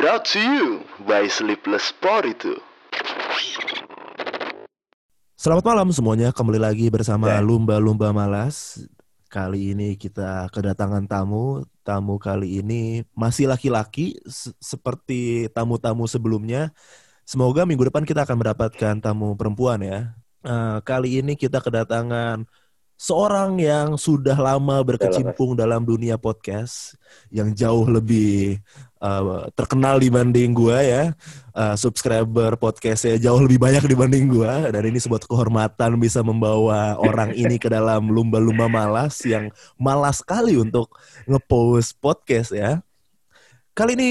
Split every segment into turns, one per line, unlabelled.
Brought to you by Sleepless itu.
Selamat malam semuanya, kembali lagi bersama. Lumba-Lumba Malas. Kali ini kita kedatangan tamu. Tamu kali ini masih laki-laki se- seperti tamu-tamu sebelumnya. Semoga minggu depan kita akan mendapatkan tamu perempuan ya. Eh, kali ini kita kedatangan seorang yang sudah lama berkecimpung dalam dunia podcast yang jauh lebih eh, terkenal dibanding gua ya uh, subscriber podcastnya jauh lebih banyak dibanding gua dan ini sebuah kehormatan bisa membawa orang ini ke dalam lumba-lumba malas yang malas sekali untuk ngepost podcast ya. Kali ini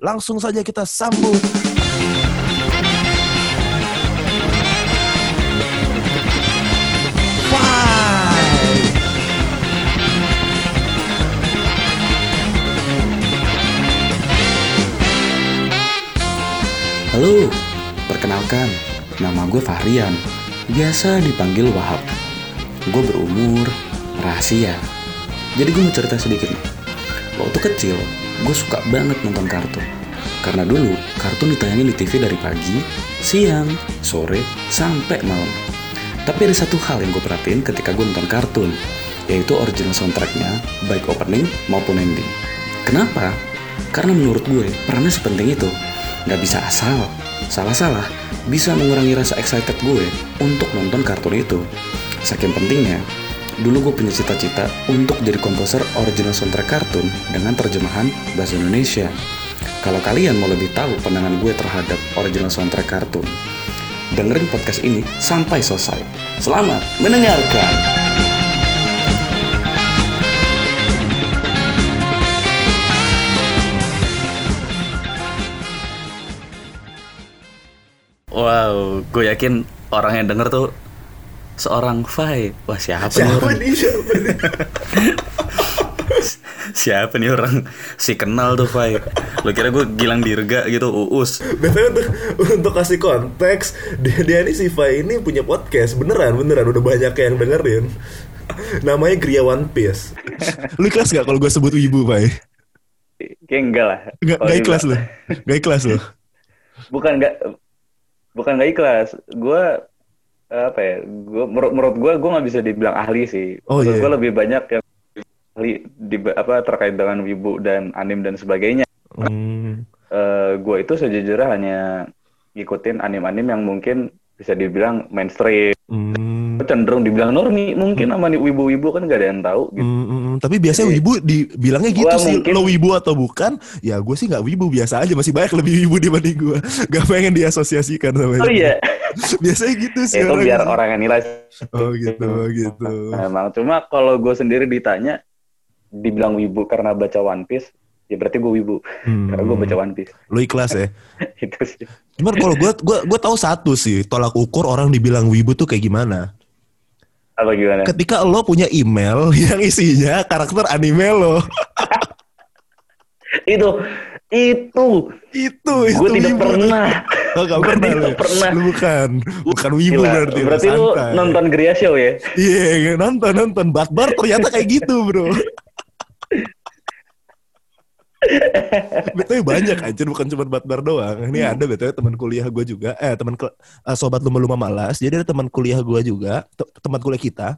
langsung saja kita sambut
Halo, perkenalkan, nama gue Fahrian, biasa dipanggil Wahab. Gue berumur, rahasia. Jadi gue mau cerita sedikit nih. Waktu kecil, gue suka banget nonton kartun. Karena dulu, kartun ditayangin di TV dari pagi, siang, sore, sampai malam. Tapi ada satu hal yang gue perhatiin ketika gue nonton kartun, yaitu original soundtracknya, baik opening maupun ending. Kenapa? Karena menurut gue, perannya sepenting itu. Nggak bisa asal. Salah-salah, bisa mengurangi rasa excited gue untuk nonton kartun itu. Saking pentingnya, dulu gue punya cita-cita untuk jadi komposer original soundtrack kartun dengan terjemahan bahasa Indonesia. Kalau kalian mau lebih tahu pandangan gue terhadap original soundtrack kartun, dengerin podcast ini sampai selesai. Selamat mendengarkan! Wow, gue yakin orang yang denger tuh seorang Fai. Wah siapa, nih orang?
nih? Siapa nih?
Siapa nih orang? Si kenal tuh Fai. Lo kira gue Gilang Dirga gitu, Uus.
Betul untuk, untuk kasih konteks, dia, dia ini si Fai ini punya podcast beneran beneran udah banyak yang dengerin. Namanya Gria One Piece. Lu ikhlas gak kalau gue sebut wibu, Fai?
Kayak enggak lah.
Gak, gak ikhlas lu? Gak ikhlas lu?
Bukan enggak bukan enggak ikhlas. Gue apa ya? Gue menurut menurut gue gue nggak bisa dibilang ahli sih.
Oh,
menurut
iya.
gue lebih banyak yang ahli di apa terkait dengan wibu dan anim dan sebagainya.
Hmm.
Eh gue itu sejujurnya hanya ngikutin anim-anim yang mungkin bisa dibilang mainstream.
Hmm.
Cenderung dibilang normi mungkin sama nih wibu-wibu kan gak ada yang tahu gitu.
Hmm, hmm, hmm. tapi biasanya
Jadi,
wibu dibilangnya gitu sih
mungkin-
lo wibu atau bukan ya gue sih nggak wibu biasa aja masih banyak lebih wibu dibanding gue gak pengen diasosiasikan sama
Oh
itu.
iya,
biasanya gitu sih
itu
orang.
biar orang yang nilai
oh gitu oh gitu
Emang cuma kalau gue sendiri ditanya dibilang wibu karena baca One Piece, ya berarti gue wibu
Hmm.
karena gue baca One Piece.
lo ikhlas ya
itu sih.
cuman kalau gue gue gue tahu satu sih tolak ukur orang dibilang wibu tuh kayak gimana
Apa gimana?
ketika lo punya email yang isinya karakter anime lo
itu itu
itu itu
gue tidak
wibu.
pernah.
oh, gak pernah
tidak
ya?
pernah.
lu bukan bukan wibu
Gila,
berarti
berarti lu
santai.
nonton Gria Show ya?
Iya, nonton nonton Batbar ternyata kayak gitu, Bro. Betul banyak anjir bukan cuma Batbar doang. Ini ada betul teman kuliah gue juga, eh teman eh, sobat lumba-lumba malas. Jadi ada teman kuliah gue juga, te- teman kuliah kita,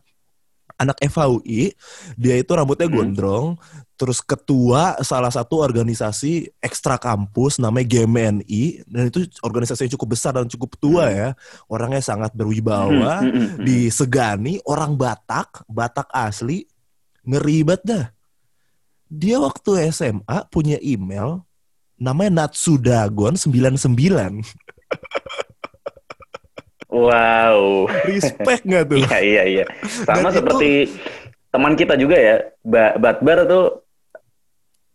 anak FHUI, dia itu rambutnya
Hmm.
gondrong, terus ketua salah satu organisasi ekstra kampus namanya GMNI dan itu organisasi yang cukup besar dan cukup tua ya. Orangnya sangat berwibawa
Hmm, hmm, hmm, hmm.
disegani orang Batak, Batak asli, ngeribet dah. Dia waktu SMA punya email namanya Natsudagon 99.
Wow.
Respect gak tuh?
Iya iya iya.
Dan
Sama
itu-
seperti teman kita juga ya, ba Batbar tuh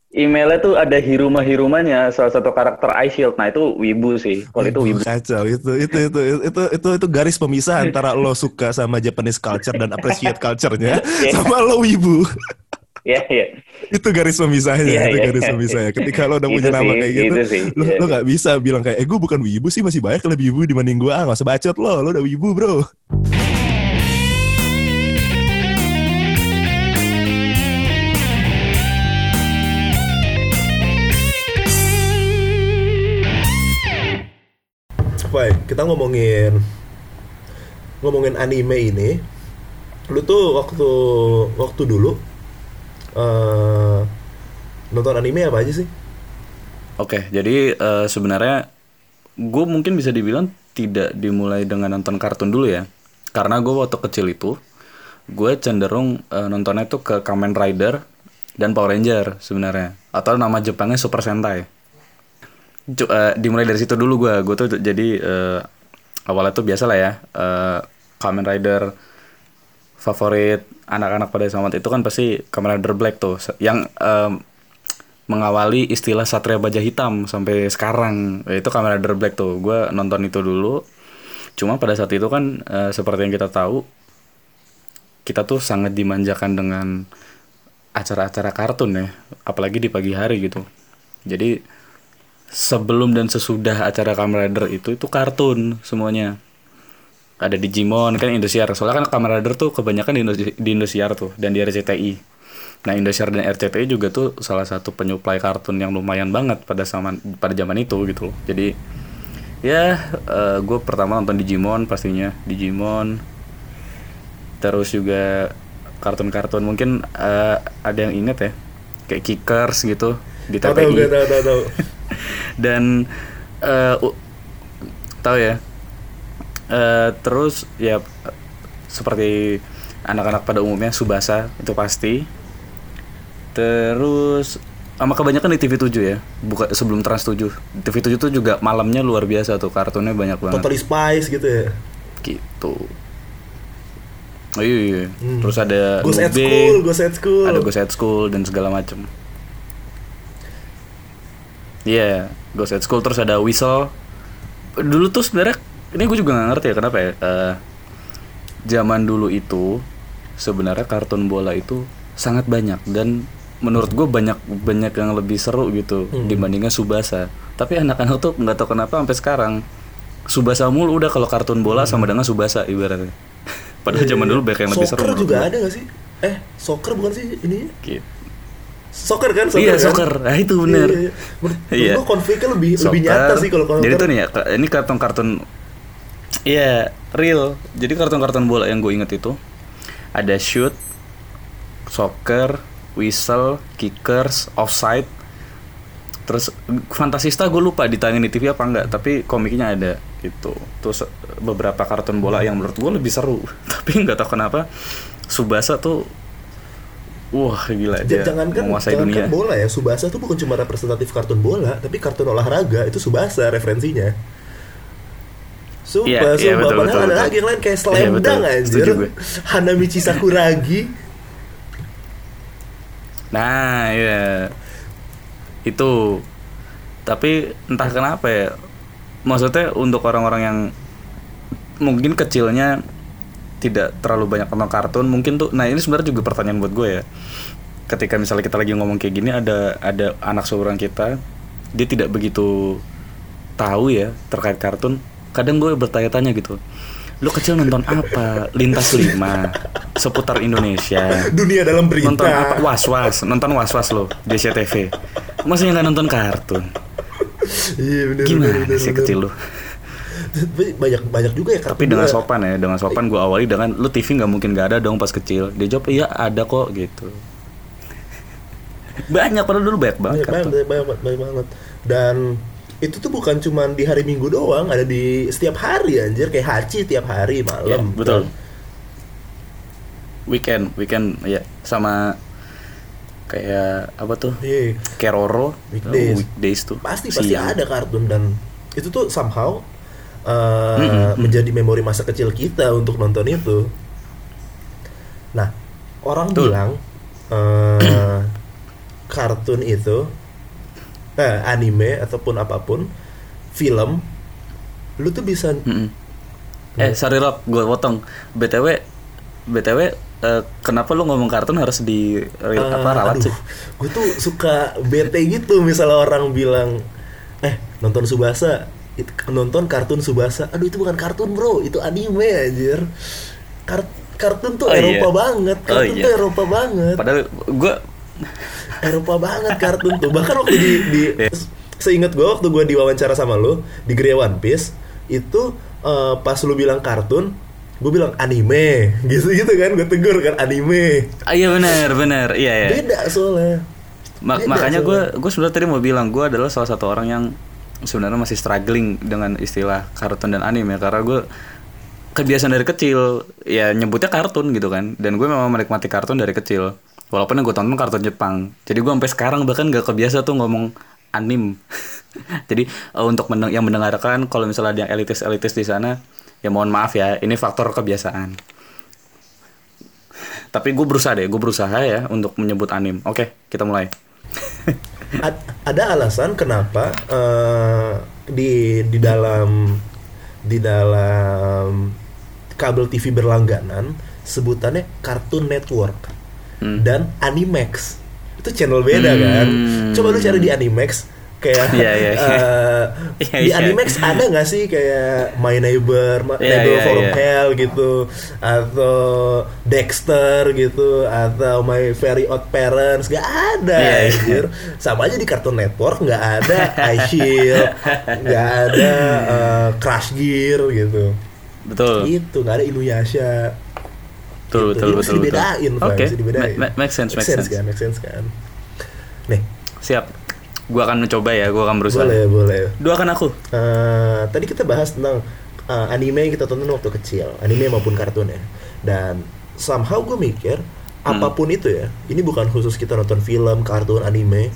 emailnya tuh ada hiruma-hirumanya salah satu karakter Ice Shield. Nah itu wibu sih. Kalau itu wibu.
Kacau itu itu itu itu itu itu garis pemisah antara lo suka sama Japanese culture dan appreciate culture-nya
Iya.
sama lo wibu.
Iya iya.
itu garis pemisahnya,
Iya,
itu
iya.
garis pemisahnya. Ketika lo udah punya nama
sih,
kayak gitu,
sih,
lo lo nggak bisa bilang kayak, eh gue bukan wibu sih masih banyak lebih wibu dibanding gue. Ah nggak usah bacot lo, lo udah wibu bro. Fai, kita ngomongin ngomongin anime ini. Lu tuh waktu waktu dulu eh nonton anime apa aja sih?
Oke, jadi eh, sebenarnya gue mungkin bisa dibilang tidak dimulai dengan nonton kartun dulu ya. Karena gue waktu kecil itu, gue cenderung eh, nontonnya tuh ke Kamen Rider dan Power Ranger sebenarnya. Atau nama Jepangnya Super Sentai. Cu- eh, dimulai dari situ dulu gue. Gue tuh jadi eh, awalnya tuh biasa lah ya. eh, Kamen Rider favorit anak-anak pada zaman itu kan pasti Kamen Rider Black tuh. Yang em, mengawali istilah Satria Baja Hitam sampai sekarang. Itu Kamen Rider Black tuh. Gue nonton itu dulu. Cuma pada saat itu kan eh, seperti yang kita tahu kita tuh sangat dimanjakan dengan acara-acara kartun ya. Apalagi di pagi hari gitu. Jadi sebelum dan sesudah acara Kamen Rider itu itu kartun semuanya ada Digimon kan Indosiar. Soalnya kan Kamen Rider tuh kebanyakan di, Indosi- di Indosiar tuh dan di RCTI nah Indosiar dan RCTI juga tuh salah satu penyuplai kartun yang lumayan banget pada zaman pada zaman itu gitu loh. Jadi ya gue pertama nonton Digimon pastinya. Digimon terus juga kartun-kartun. Mungkin eh, ada yang inget ya? Kayak Kickers gitu di TPI
tahu gue tahu tahu tahu.
dan eh u- tahu ya Eh terus ya seperti anak-anak pada umumnya Subasa itu pasti terus sama kebanyakan di TV 7 ya bukan sebelum Trans 7 TV 7 tuh juga malamnya luar biasa tuh kartunnya banyak banget
Totally Spice gitu ya.
gitu oh iya, iya. terus ada
Ghost at
Nube,
School, Ghost at School.
ada Ghost at School dan segala macem Iya, Ghost at School terus ada Whistle. Dulu tuh sebenarnya ini gue juga gak ngerti ya kenapa ya. Eh, zaman dulu itu sebenarnya kartun bola itu sangat banyak dan menurut gue banyak banyak yang lebih seru gitu dibandingkan Subasa. Tapi anak-anak tuh nggak tahu kenapa sampai sekarang Subasa mulu udah kalau kartun bola sama dengan Subasa ibaratnya. Padahal zaman dulu banyak yang lebih seru.
Soccer juga ada gak sih? Eh, soccer bukan sih ini?
Gitu.
Soccer kan? Soccer
Iya,
kan?
soccer. Nah, itu bener.
Iya, iya. Menurut
Iya.
gua konfliknya lebih lebih
Soccer.
nyata sih kalau
Jadi tuh nih ya, ini kartun-kartun Iya, real. Jadi kartun-kartun bola yang gue inget itu ada shoot, soccer, whistle, kickers, offside. Terus Fantasista gue lupa ditayangin di TV apa enggak, tapi komiknya ada gitu. Terus beberapa kartun bola yang menurut gue lebih seru, tapi nggak tahu kenapa Subasa tuh wah gila dia
Jangankan,
menguasai
jangankan
dunia.
bola ya, Subasa tuh bukan cuma representatif kartun bola, tapi kartun olahraga itu Subasa referensinya. Sumpah,
Iya, iya,
sumpah.
betul,
Padahal
betul,
ada
betul.
lagi yang lain kayak Slam
betul.
Dunk anjir. Hanamichi Sakuragi.
Nah, ya itu. Tapi entah kenapa ya. Maksudnya untuk orang-orang yang mungkin kecilnya tidak terlalu banyak nonton kartun, mungkin tuh. Nah ini sebenarnya juga pertanyaan buat gue ya. Ketika misalnya kita lagi ngomong kayak gini, ada ada anak seorang kita, dia tidak begitu tahu ya terkait kartun. Kadang gue bertanya-tanya gitu. Lu kecil nonton apa? Lintas lima, seputar Indonesia
Dunia dalam berita.
nonton apa was was nonton was was lo di SCTV masih nggak nonton kartun
Iya bener,
gimana
bener, bener,
sih
bener.
kecil lu
banyak banyak juga ya
tapi dengan sopan ya dengan sopan gue awali dengan lu TV nggak mungkin nggak ada dong pas kecil dia jawab iya ada kok gitu banyak padahal dulu banyak banget
banyak banget, banyak banget, banyak banget. Dan itu tuh bukan cuman di hari Minggu doang, ada di setiap hari anjir kayak Hachi tiap hari malam.
betul weekend weekend ya sama kayak apa tuh
Iya.
Keroro
Weekdays.
weekdays tuh
Pasti pasti
Siang.
ada kartun dan itu tuh somehow uh,
Mm-mm.
menjadi memori masa kecil kita untuk nonton itu. Nah, orang
Betul.
bilang uh, kartun itu eh, anime ataupun apa pun film lu tuh bisa
Mm-mm. Eh, sorry Rob, gue potong. BTW, BTW, eh, kenapa lu ngomong kartun harus di real, apa ralat sih?
gue tuh suka bete gitu misalnya orang bilang eh nonton Subasa it- nonton kartun Subasa aduh itu bukan kartun bro itu anime anjir Kar- kartun tuh
Oh, iya.
Eropa banget
Oh,
kartun
iya.
tuh Eropa banget
Padahal gue,
Eropa banget kartun tuh. Bahkan waktu di, di
Iya.
seingat gue waktu gue diwawancara sama lu di Gria One Piece itu eh, pas lu bilang kartun gue bilang anime. Gitu gitu kan gue tegur kan anime.
Ah, iya benar benar iya ya
beda soalnya.
Ma-
Beda
makanya gue gue sebenarnya tadi mau bilang gue adalah salah satu orang yang sebenarnya masih struggling dengan istilah kartun dan anime. Karena gue kebiasaan dari kecil ya nyebutnya kartun gitu kan. Dan gue memang menikmati kartun dari kecil walaupun yang gue tonton kartun Jepang. Jadi gue sampai sekarang bahkan gak kebiasa tuh ngomong anim jadi eh, untuk mendeng- yang mendengarkan kalau misalnya ada yang elitis elitis di sana ya mohon maaf ya ini faktor kebiasaan. Tapi gue berusaha deh gue berusaha ya untuk menyebut anim oke kita mulai.
Ad- ada alasan kenapa eh, di di dalam di dalam kabel TV berlangganan sebutannya Cartoon Network
Hmm.
dan Animax itu channel beda kan
Hmm.
coba lu cari di Animax kayak
Iya, iya, iya.
eh,
Iya,
di
iya.
Animax ada nggak sih kayak My Neighbor, My
Iya,
Neighbor
iya,
from
iya.
Hell gitu atau Dexter gitu atau My Very Odd Parents nggak ada
Iya, iya.
anjir. sama aja di Cartoon Network nggak ada iShield nggak ada eh, Crash Gear gitu
betul
itu nggak ada Inuyasha
betul
gitu.
betul
Jadi
betul betul
dibedain
oke
mesti dibedain
Ma- ma- make sense make sense,
kan make sense kan nih
siap gua akan mencoba ya gua akan berusaha
boleh boleh
doakan aku
Eh, tadi kita bahas tentang eh, anime yang kita tonton waktu kecil, anime maupun kartun ya. Dan somehow gue mikir
Hmm.
apa pun itu ya, ini bukan khusus kita nonton film, kartun, anime.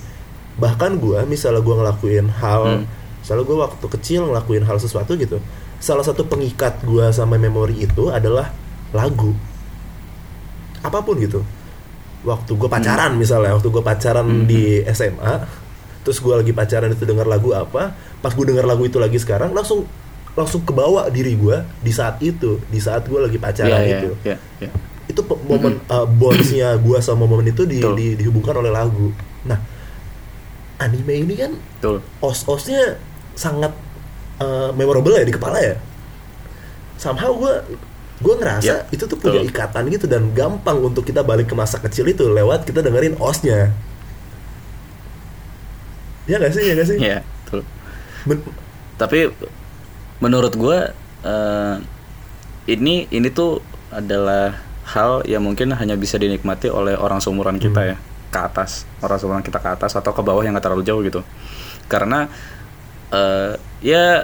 Bahkan gue, misalnya gue ngelakuin hal,
Hmm.
misalnya gue waktu kecil ngelakuin hal sesuatu gitu, salah satu pengikat gue sama memori itu adalah lagu. Apa pun gitu. Waktu gue pacaran misalnya, waktu gue pacaran
Hmm.
di SMA, terus gue lagi pacaran itu denger lagu apa pas gue denger lagu itu lagi sekarang langsung langsung kebawa diri gue di saat itu di saat gue lagi pacaran
Iya, iya,
itu
iya, iya.
itu pe- momen uh, bondsnya gue sama momen itu di,
Betul.
di- dihubungkan oleh lagu nah anime ini kan
betul
os-osnya sangat uh, memorable ya di kepala ya somehow gue gue ngerasa
Ya,
itu tuh punya ikatan gitu dan gampang untuk kita balik ke masa kecil itu lewat kita dengerin osnya. Ya gak sih? Ya gak sih?
Betul.
Men-
tapi menurut gua eh, ini ini tuh adalah hal yang mungkin hanya bisa dinikmati oleh orang seumuran kita
Hmm.
ya ke atas orang seumuran kita ke atas atau ke bawah yang nggak terlalu jauh gitu. Karena eh, ya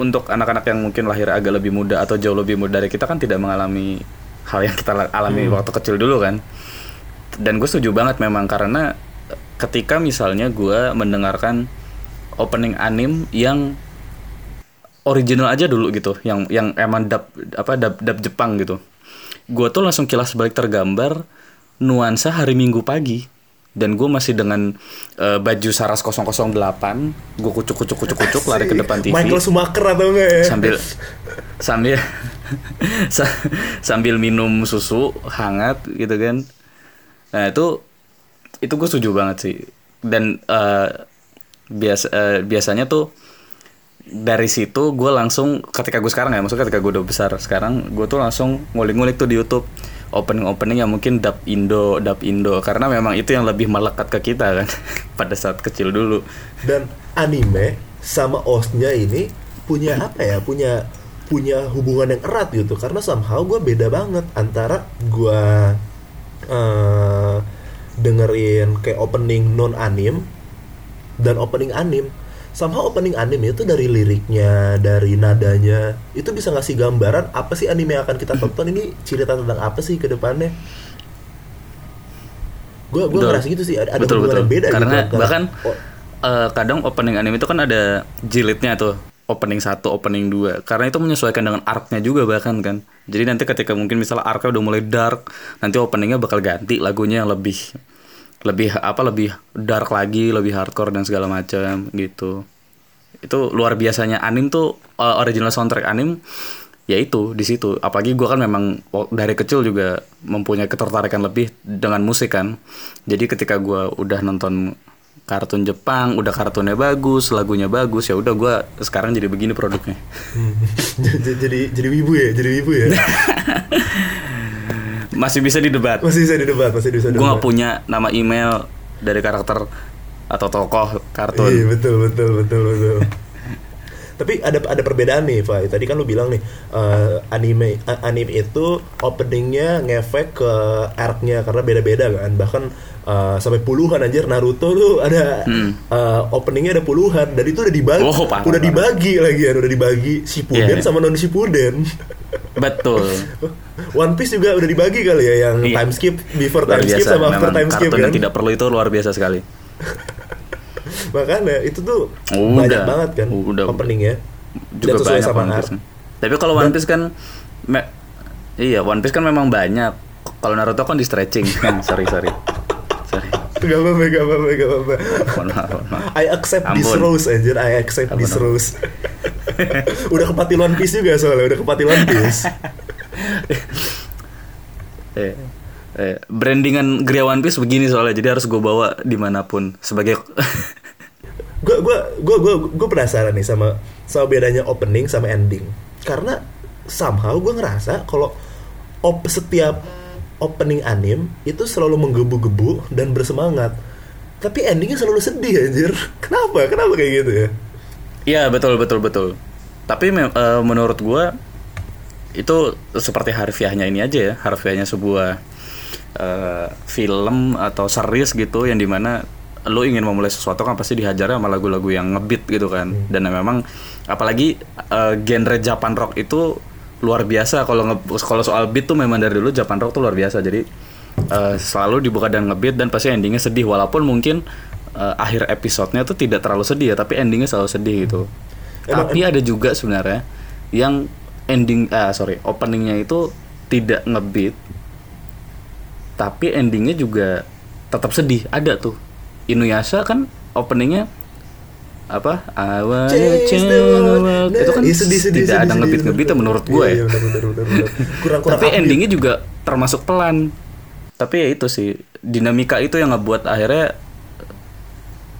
untuk anak-anak yang mungkin lahir agak lebih muda atau jauh lebih muda dari kita kan tidak mengalami hal yang kita la- alami
Hmm.
waktu kecil dulu kan dan gue setuju banget memang karena ketika misalnya gue mendengarkan opening anim yang original aja dulu gitu yang yang emang dub apa dub, dub Jepang gitu gue tuh langsung kilas balik tergambar nuansa hari Minggu pagi dan gue masih dengan eh, baju Saras 008 gue kucuk kucuk kucuk kucuk lari ke depan TV
Michael Schumacher atau enggak ya?
Sambil sambil sa- sambil minum susu hangat gitu kan. Nah itu itu gue setuju banget sih. Dan eh, biasa eh, biasanya tuh dari situ gue langsung ketika gue sekarang ya maksudnya ketika gue udah besar sekarang gue tuh langsung ngulik-ngulik tuh di YouTube opening-opening yang mungkin dub Indo dub Indo. Karena memang itu yang lebih melekat ke kita kan pada saat kecil dulu.
Dan anime sama osnya ini punya apa ya? Punya punya hubungan yang erat gitu. Karena somehow gue beda banget antara gue eh, dengerin kayak opening non anim dan opening anim somehow opening anime itu dari liriknya dari nadanya itu bisa ngasih gambaran apa sih anime yang akan kita tonton. Ini cerita tentang apa sih ke depannya? Gue gue ngerasa gitu sih. Ada,
betul betul.
beda
karena
gitu
bahkan
oh,
eh, kadang opening anime itu kan ada jilidnya tuh. Opening satu opening dua. Karena itu menyesuaikan dengan arc-nya juga bahkan kan. Jadi nanti ketika mungkin misalnya arc-nya udah mulai dark nanti openingnya bakal ganti lagunya yang lebih lebih apa lebih dark lagi lebih hardcore dan segala macam gitu. Itu luar biasanya anim tuh eh, original soundtrack anim ya itu di situ. Apalagi gue kan memang dari kecil juga mempunyai ketertarikan lebih dengan musik kan. Jadi ketika gue udah nonton kartun Jepang udah kartunnya bagus lagunya bagus ya udah gue sekarang jadi begini produknya.
Hmm. jadi jadi jadi wibu ya jadi wibu ya
masih bisa didebat.
Masih bisa didebat masih bisa
gue nggak punya nama email dari karakter atau tokoh
iya
kartun
betul betul betul betul Tapi ada ada perbedaan nih, Fai. Tadi kan lu bilang nih eh, anime a- anime itu openingnya ngefek ke arc-nya karena beda-beda kan. Bahkan eh, sampai puluhan anjir Naruto tuh ada eh, openingnya ada puluhan dan itu udah dibagi
Hmm. Oh, parah,
udah
parah.
dibagi lagi kan, udah dibagi Shippuden
Iya.
sama non Shippuden.
Betul.
One Piece juga udah dibagi kali ya yang
Iya.
time skip, before time skip sama after time skip kan.
tidak perlu itu luar biasa sekali.
Makanya itu tuh
Udah.
banyak banget kan
Udah,
openingnya.
juga
Dan
banyak
sama
One. Piece. Tapi kalau One Piece kan me- iya One Piece kan memang banyak. Kalau Naruto kan di stretching. Nah, sorry sorry. Sorry.
Gak apa-apa, gak apa-apa, gak apa-apa. I accept this
Ampun.
rose anjir, I accept
Ampun,
this rose. udah kepatil One Piece juga soalnya, udah kepatil One Piece.
Eh, eh, brandingan Gria One Piece begini soalnya, jadi harus gue bawa di mana pun sebagai
gue gue gue gue gue penasaran nih sama sama bedanya opening sama ending. Karena somehow gue ngerasa kalau op setiap opening anime itu selalu menggebu-gebu dan bersemangat. Tapi endingnya selalu sedih anjir. Kenapa? Kenapa kayak gitu ya?
Iya betul betul betul. Tapi eh, menurut gua itu seperti harfiahnya ini aja ya, harfiahnya sebuah eh, film atau series gitu yang di mana lo ingin memulai sesuatu kan pasti dihajar sama lagu-lagu yang ngebeat gitu kan. Dan memang apalagi eh, genre Japan rock itu luar biasa. Kalau kalau soal beat tuh memang dari dulu Japan rock tuh luar biasa. Jadi eh, selalu dibuka dan ngebeat dan pasti endingnya sedih. Walaupun mungkin eh, akhir episodenya tuh tidak terlalu sedih ya tapi endingnya selalu sedih gitu.
Emang-
tapi ada juga sebenarnya yang ending ah sorry openingnya itu tidak ngebeat tapi endingnya juga tetap sedih. Ada tuh Inuyasha kan openingnya apa?
World.
itu kan
Iya, sedih, sedih,
tidak
sedih,
ada
sedih.
ngebeat menurut
Iya,
gue
iya,
ya
kurang kurang
tapi endingnya juga termasuk pelan. Tapi ya itu sih dinamika itu yang ngebuat akhirnya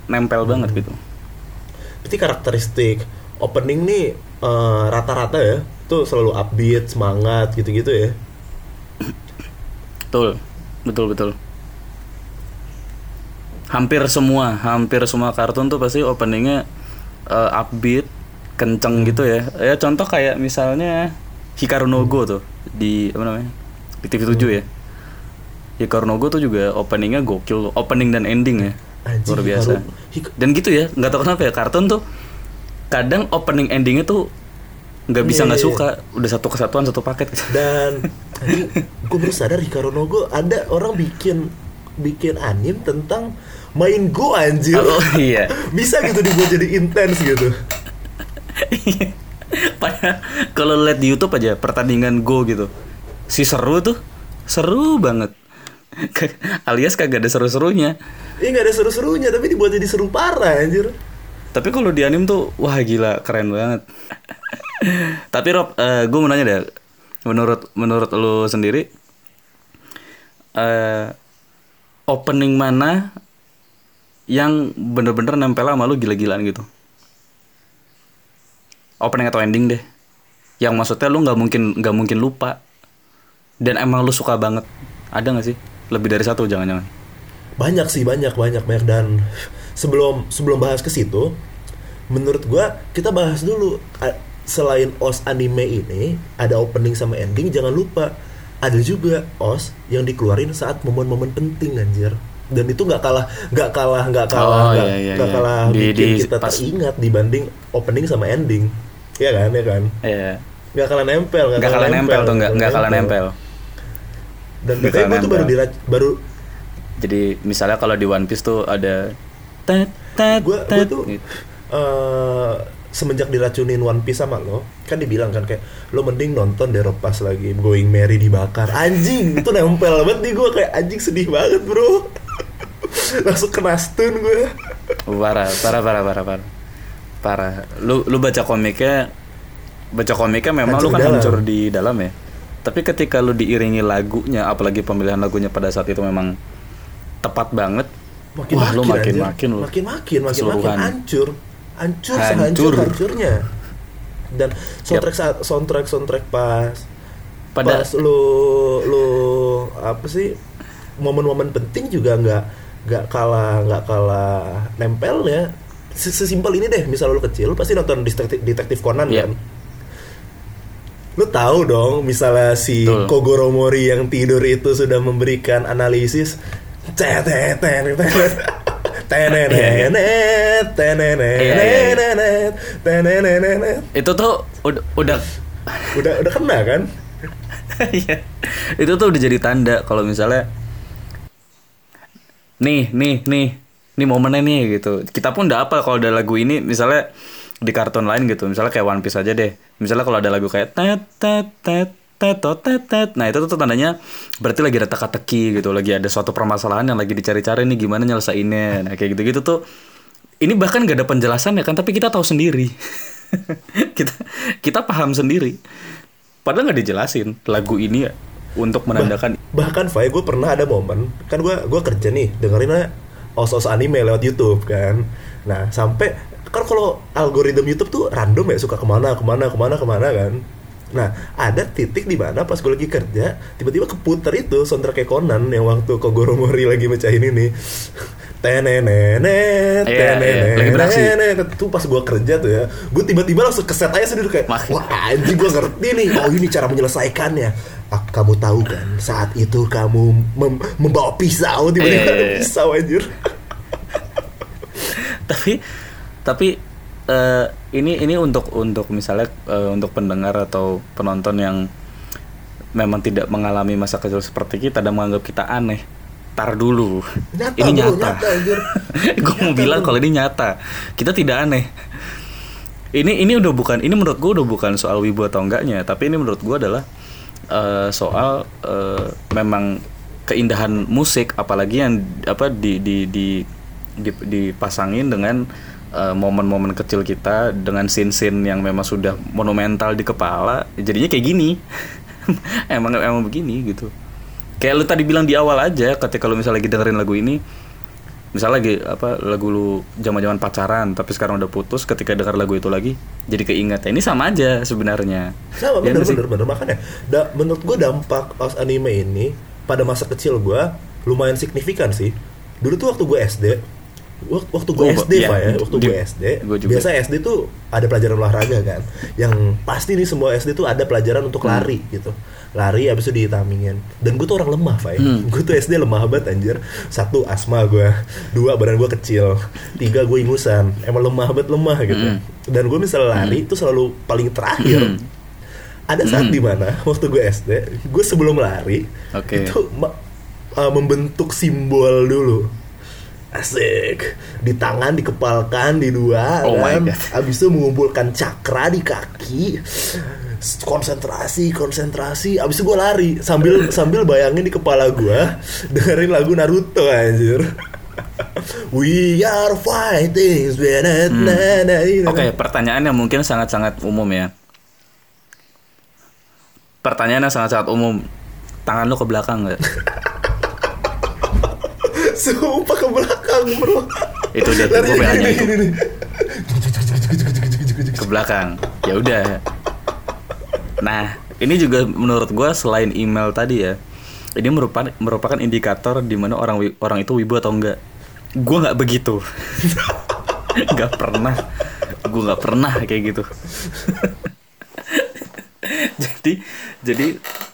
nempel
Hmm.
banget gitu.
Berarti karakteristik opening nih eh, rata-rata ya tuh selalu upbeat semangat gitu-gitu ya.
Betul. Betul betul hampir semua hampir semua kartun tuh pasti openingnya eh, upbeat kenceng gitu ya. Ya contoh kayak misalnya Hikaru no Go tuh di apa namanya di TV 7 ya. Hikaru no Go tuh juga openingnya gokil opening dan ending ya.
Anjing,
luar biasa.
Hikaru- Hik-
dan gitu ya nggak tahu kenapa ya kartun tuh kadang opening endingnya tuh nggak bisa
Iya,
nggak
iya,
suka. Udah satu kesatuan satu paket
dan gue baru sadar Hikaru no Go ada orang bikin bikin anime tentang main Go anjir
oh iya
bisa gitu dibuat jadi intens gitu
Padahal kalau lihat di YouTube aja pertandingan Go gitu. Si seru tuh. Seru banget. Alias kagak ada seru-serunya.
ini nggak ada seru-serunya tapi dibuat jadi seru parah anjir
Tapi kalau di anime tuh wah gila keren banget. Tapi Rob, gue mau nanya deh. Menurut menurut lu sendiri eh opening mana yang bener-bener nempel sama lu gila-gilaan gitu? Opening atau ending deh. Yang maksudnya lu nggak mungkin nggak mungkin lupa. Dan emang lu suka banget. Ada nggak sih? Lebih dari satu jangan-jangan.
banyak sih banyak banyak banyak dan sebelum sebelum bahas ke situ menurut gua kita bahas dulu selain os anime ini ada opening sama ending jangan lupa ada juga os yang dikeluarin saat momen-momen penting anjir dan itu nggak kalah nggak kalah nggak kalah
Oh,
nggak
iya, iya,
nggak
iya.
kalah
Di-
bikin
di-
kita
pas-
teringat dibanding opening sama ending ya kan ya kan
Iya.
nggak kalah nempel
Nggak kalah nempel tuh nggak nggak kalah nempel.
dan makanya gue tuh baru
nempel.
dirac- baru
Jadi misalnya kalau di One Piece tuh ada tet tet
gue
tet
tuh
gitu.
eh, semenjak diracunin One Piece sama lo kan dibilang kan kayak lo mending nonton deh pas lagi Going Merry dibakar anjing itu nempel banget di gue kayak anjing sedih banget bro langsung kena stun gue.
Parah parah parah parah parah. Parah. Lu lu baca komiknya baca komiknya memang
Hancur
lu kan
dalam.
hancur di dalam ya. Tapi ketika lu diiringi lagunya apalagi pemilihan lagunya pada saat itu memang tepat banget
makin
wah lu makin
anjir.
makin lu
makin makin makin makin hancur. Hancur
Hancur.
hancurnya. Dan soundtrack saat soundtrack soundtrack pas.
Pada
pas lu lu apa sih momen-momen penting juga nggak nggak kalah nggak kalah nempelnya se- sesimpel ini deh, misal lu kecil, pasti nonton detektif, detektif Conan
Iya.
kan. Lu tahu dong, misalnya si
Betul.
Kogoro Mori yang tidur itu sudah memberikan analisis.
Itu tuh udah udah
Udah udah kena kan?
Iya. itu tuh udah jadi tanda kalau misalnya nih nih nih. Nih momennya nih gitu. Kita pun udah apa kalau ada lagu ini misalnya di kartun lain gitu. Misalnya kayak One Piece aja deh. Misalnya kalau ada lagu kayak tet tet tet tet tot, tet tet. Nah itu tuh tandanya berarti lagi ada teka-teki gitu. Lagi ada suatu permasalahan yang lagi dicari-cari nih gimana nyelesainnya. Nah kayak gitu-gitu tuh ini bahkan gak ada penjelasan ya kan tapi kita tahu sendiri. Kita kita paham sendiri. Padahal nggak dijelasin lagu ini ya untuk menandakan
Bahkan Fai gue pernah ada momen kan gue gue kerja nih dengerinnya os-os anime lewat YouTube kan. Nah sampai kan kalau algoritma YouTube tuh random ya suka ke mana ke mana ke mana ke mana kan. Nah ada titik di mana pas gue lagi kerja tiba-tiba keputar itu soundtrack Conan yang waktu Kogoro Mori lagi mecahin ini. Tenenenet,
Iya, iya, lagi beraksi.
tenenenet. Tuh pas gue kerja tuh ya, gue tiba-tiba langsung keset aja sendiri kayak, wah anjing gue ngerti nih, oh ini cara menyelesaikannya. Ah, kamu tahu kan, saat itu kamu mem- membawa pisau, tiba-tiba
Iya,
ada pisau anjir.
tapi tapi eh, ini ini untuk untuk misalnya eh, untuk pendengar atau penonton yang memang tidak mengalami masa kecil seperti kita dan menganggap kita aneh tar dulu.
Nyata,
ini
bro,
nyata,
nyata,
gue mau bilang kalau ini nyata. Kita tidak aneh. Ini ini udah bukan ini menurut gue udah bukan soal wibu atau enggaknya tapi ini menurut gue adalah eh, soal eh, memang keindahan musik apalagi yang apa di di di, di- dipasangin dengan eh, momen-momen kecil kita dengan scene-scene yang memang sudah monumental di kepala jadinya kayak gini. Emang emang begini gitu kayak lu tadi bilang di awal aja ketika lu misalnya lagi dengerin lagu ini misalnya lagi apa lagu lu zaman-zaman pacaran tapi sekarang udah putus ketika dengar lagu itu lagi jadi keinget ini sama aja sebenarnya
Sama
Ya
bener bener bener makanya da- menurut gue dampak os anime ini pada masa kecil gue lumayan signifikan sih. Dulu tuh waktu gue SD, wak- waktu gue
Oh,
SD
iya.
Pak ya, waktu
Di-
gue SD,
gua juga.
biasa SD tuh ada pelajaran olahraga kan. Yang pasti nih semua SD tuh ada pelajaran untuk
Hmm.
lari gitu. Lari abis itu ditamingin. Dan gue tuh orang lemah, Pak.
Hmm.
Gue tuh SD lemah banget anjir. Satu asma gue, dua badan gue kecil, tiga gue ingusan. Emang lemah banget lemah gitu.
Hmm.
Dan gue misalnya lari itu selalu paling terakhir
Hmm.
ada saat
Hmm.
di mana waktu gue SD gue sebelum lari
Oke.
itu uh, membentuk simbol dulu asik di tangan dikepalkan di dua
Oh my
kan
God.
abis itu mengumpulkan cakra di kaki konsentrasi konsentrasi abis itu gue lari sambil sambil bayangin di kepala gue dengerin lagu Naruto anjir We are fighting
Hmm. Oke, pertanyaan yang mungkin sangat-sangat umum ya. Pertanyaan yang sangat-sangat umum. Tangan lu ke belakang nggak?
Sumpah ke belakang bro
Itu dia tuh, pengen
gini.
Ke belakang. Ya udah. Nah, ini juga menurut gua selain email tadi ya, ini merupakan merupakan indikator di mana orang orang itu wibu atau enggak. Gua nggak begitu. Nggak pernah. Gua nggak pernah kayak gitu. jadi jadi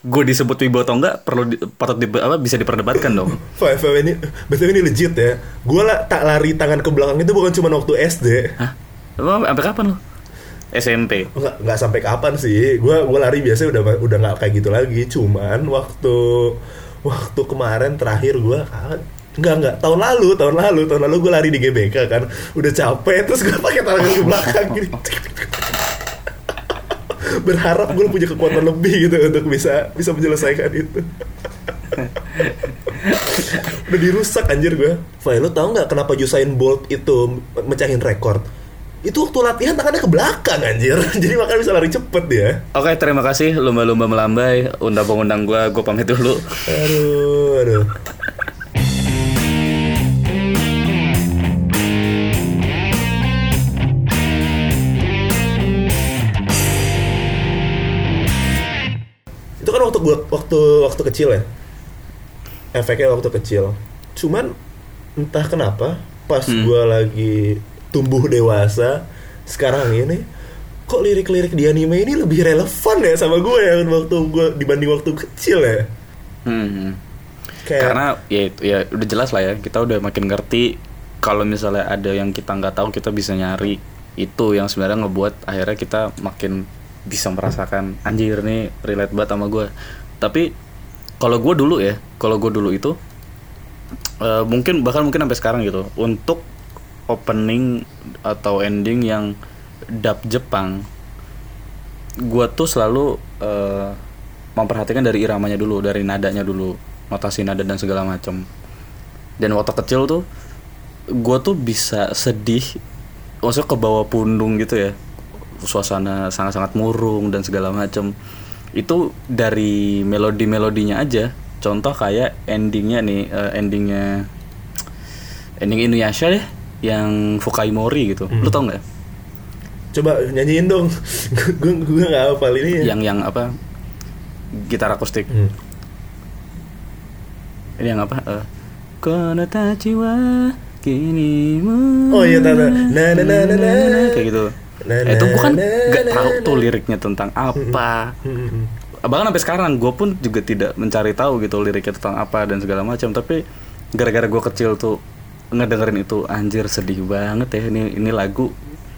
gue disebut wibu atau enggak perlu di, patut di, apa bisa diperdebatkan dong.
Five, five, ini betul ini legit ya Gue lah tak lari tangan ke belakang itu bukan cuma waktu SD
Hah? Emang sampai kapan lo? SMP.
Nggak, nggak sampai kapan sih Gue gua lari biasanya udah udah nggak kayak gitu lagi Cuman waktu Waktu kemarin terakhir gue Enggak, enggak. Tahun lalu, tahun lalu, tahun lalu gue lari di GBK kan. Udah capek, terus gue pakai tangan ke belakang gini. Berharap gue punya kekuatan lebih gitu untuk bisa bisa menyelesaikan itu. Udah dirusak anjir gue. Fai, lo tau nggak kenapa Usain Bolt itu mecahin rekor? Itu waktu latihan tangannya ke belakang anjir. Jadi makanya bisa lari cepet dia.
Oke, terima kasih lumba-lumba melambai. Undang pengundang gue, gue pamit dulu.
Aduh, aduh. Itu kan waktu gua waktu waktu kecil ya. Efeknya waktu kecil. Cuman entah kenapa pas
Hmm.
gua lagi tumbuh dewasa sekarang ini kok lirik-lirik di anime ini lebih relevan ya sama gue ya waktu gue dibanding waktu kecil ya
Hmm.
kayak
Karena ya itu ya udah jelas lah ya kita udah makin ngerti kalau misalnya ada yang kita nggak tahu kita bisa nyari itu yang sebenarnya ngebuat akhirnya kita makin bisa merasakan anjir nih relate banget sama gue. Tapi kalau gue dulu ya, kalau gue dulu itu eh, mungkin bahkan mungkin sampai sekarang gitu untuk opening atau ending yang dub Jepang gue tuh selalu eh, memperhatikan dari iramanya dulu, dari nadanya dulu, notasi nada dan segala macam. Dan waktu kecil tuh, gue tuh bisa sedih, maksudnya ke bawah pundung gitu ya, suasana sangat-sangat murung dan segala macam. Itu dari melodi-melodinya aja. Contoh kayak endingnya nih, eh, endingnya ending Inuyasha deh, yang Fukai Mori gitu. Lu tau nggak?
coba nyanyiin dong gue gue nggak hafal ini ya
Yang yang apa? Gitar akustik.
Hmm.
Ini yang apa? Eh, Konatachi wa kini mu
Oh iya, tahu, tahu. Na, na, na, na, na.
Kayak gitu
Na,
Eh, Itu gue kan
na,
gak
na,
tahu tuh liriknya tentang apa
Hmm, hmm.
Bahkan sampai sekarang gue pun juga tidak mencari tahu gitu liriknya tentang apa dan segala macam Tapi gara-gara gue kecil tuh ngedengerin itu anjir sedih banget ya. Ini ini lagu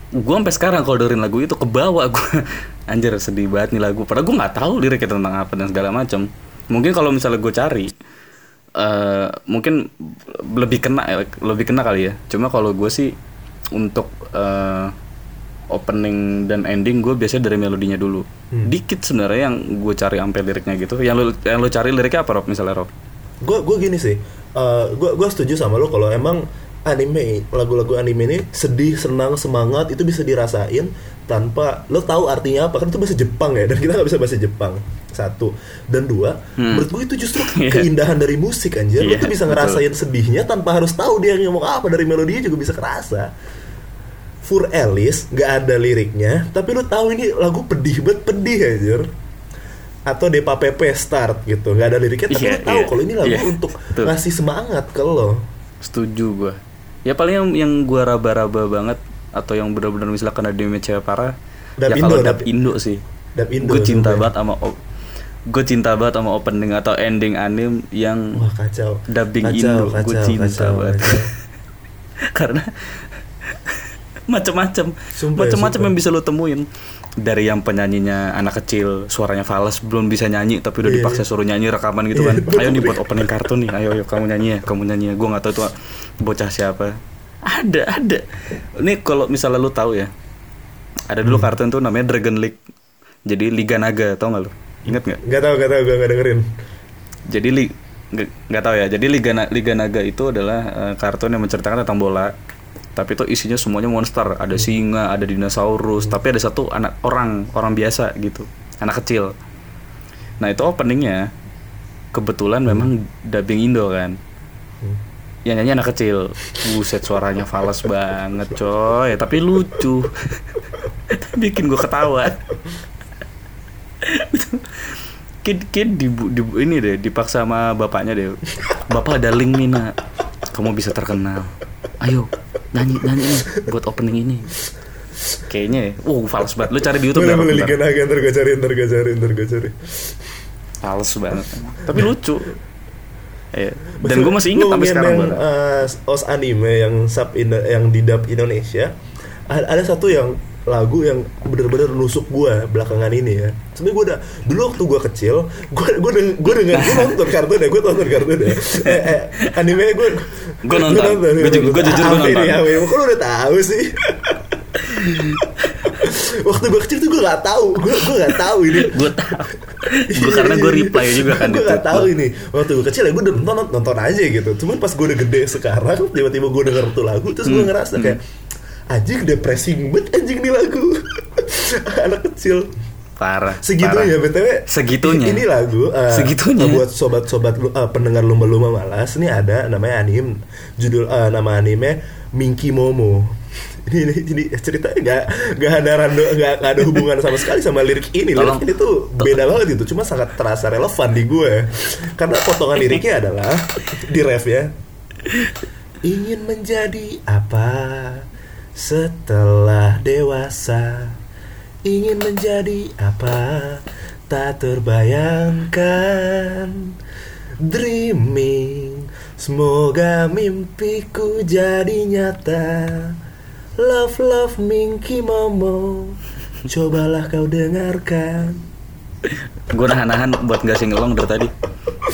gue sampai sekarang kalau dengerin lagu itu kebawa gue anjir sedih banget nih lagu. Padahal gue nggak tahu liriknya tentang apa dan segala macam mungkin kalau misalnya gue cari eh mungkin lebih kena lebih kena kali ya. Cuma kalau gue sih untuk eh, opening dan ending gue biasanya dari melodinya dulu. Dikit sebenarnya yang gue cari sampai liriknya gitu. Yang lu yang lu cari liriknya apa Rob? Misalnya Rob.
Gue gue gini sih gue gue setuju sama lo kalau emang anime lagu-lagu anime ini sedih senang semangat itu bisa dirasain tanpa lo tahu artinya apa kan itu bahasa Jepang ya dan kita nggak bisa bahasa Jepang. Satu. Dan dua menurut gue itu justru
Iya.
keindahan dari musik anjir. Lo
Iya,
tuh bisa
betul.
ngerasain sedihnya tanpa harus tahu dia ngomong apa dari melodinya juga bisa kerasa. Fur Alice nggak ada liriknya tapi lo tahu ini lagu pedih banget pedih anjir atau Depa Pepe Start gitu. Nggak ada liriknya tapi
Iya,
lo tahu
iya,
kalau ini lagu
iya,
untuk
betul.
ngasih semangat ke lo.
Setuju gue ya paling yang yang gue raba-raba banget atau yang benar-benar misalnya kena damage parah
Dub
ya
Indo,
kalau
dub
Indo sih.
Dub Indo
gue cinta
juga.
banget sama gue cinta banget sama opening atau ending anime yang
wah kacau.
dubbing
kacau,
Indo.
Kacau,
gue cinta
kacau,
banget.
kacau.
karena macam-macam
Sumpah ya,
macam-macam
sumpah.
yang bisa lo temuin. Dari yang penyanyinya anak kecil suaranya fals belum bisa nyanyi tapi udah
Iya,
dipaksa suruh nyanyi rekaman gitu
Iya,
kan. ayo nih buat opening kartun nih. Ayo ayo kamu nyanyi ya kamu nyanyi ya. Gue nggak tahu tuh bocah siapa. Ada ada. Ini kalau misalnya lu tahu ya ada
Hmm.
dulu kartun tuh namanya Dragon League. Jadi Liga Naga tau nggak lu? Ingat nggak?
Nggak tahu nggak tahu gue nggak dengerin.
Jadi li nggak tahu ya. Jadi Liga Liga Naga itu adalah eh, kartun yang menceritakan tentang bola tapi itu isinya semuanya monster. Ada singa ada dinosaurus tapi ada satu anak orang orang biasa gitu. Anak kecil. Nah itu openingnya kebetulan memang dubbing Indo kan. Yang nyanyi anak kecil. Buset suaranya fals banget coy. Tapi lucu. Bikin gue ketawa. Kid kid di, di ini deh dipaksa sama bapaknya deh. Bapak ada link nih nak. Kamu bisa terkenal. Ayo nyanyi nyanyi buat opening ini kayaknya ya uh fals banget lu cari di YouTube
boleh
bentar.
Liga Naga ntar gue cari ntar gue cari ntar gue cari
fals banget tapi lucu Iya. dan gue masih ingat
Lu
sampai sekarang
yang,
gua.
eh, os anime yang sub Indo- yang di dub Indonesia ada, ada satu yang lagu yang bener-bener nusuk gue belakangan ini ya sebenarnya gue udah dulu waktu gue kecil gue gue gue denger gue nonton kartun ya gue nonton kartun ya eh, eh, anime gue
Gua nonton. Gua jujur
ini,
nonton.
ini? kok lu udah tahu sih waktu gue kecil tuh gue gak tahu gue gue gak tahu ini
gue tahu gue karena gue reply juga kan
gue gak tahu ini waktu gue kecil ya gue nonton nonton aja gitu cuman pas gue udah gede sekarang tiba-tiba gue denger tuh lagu terus
Hmm.
gue ngerasa kayak anjing depressing banget anjing nih lagu anak kecil
parah
segitunya
parah.
btw
Segitunya.
ini lagu eh,
Segitunya.
buat sobat-sobat eh, pendengar lumba-lumba malas ini ada namanya anime judul eh, nama anime Minky Momo ini, ini, ini ceritanya nggak nggak ada rando nggak ada hubungan sama sekali sama lirik ini
Tolong.
lirik ini tuh beda banget itu cuma sangat terasa relevan di gue karena potongan liriknya adalah di ref ya ingin menjadi apa Setelah dewasa Ingin menjadi apa? Tak terbayangkan. Dreaming Semoga mimpiku jadi nyata. Love love Minky Momo Cobalah kau dengarkan.
Gue nahan-nahan buat gak singelong dari tadi.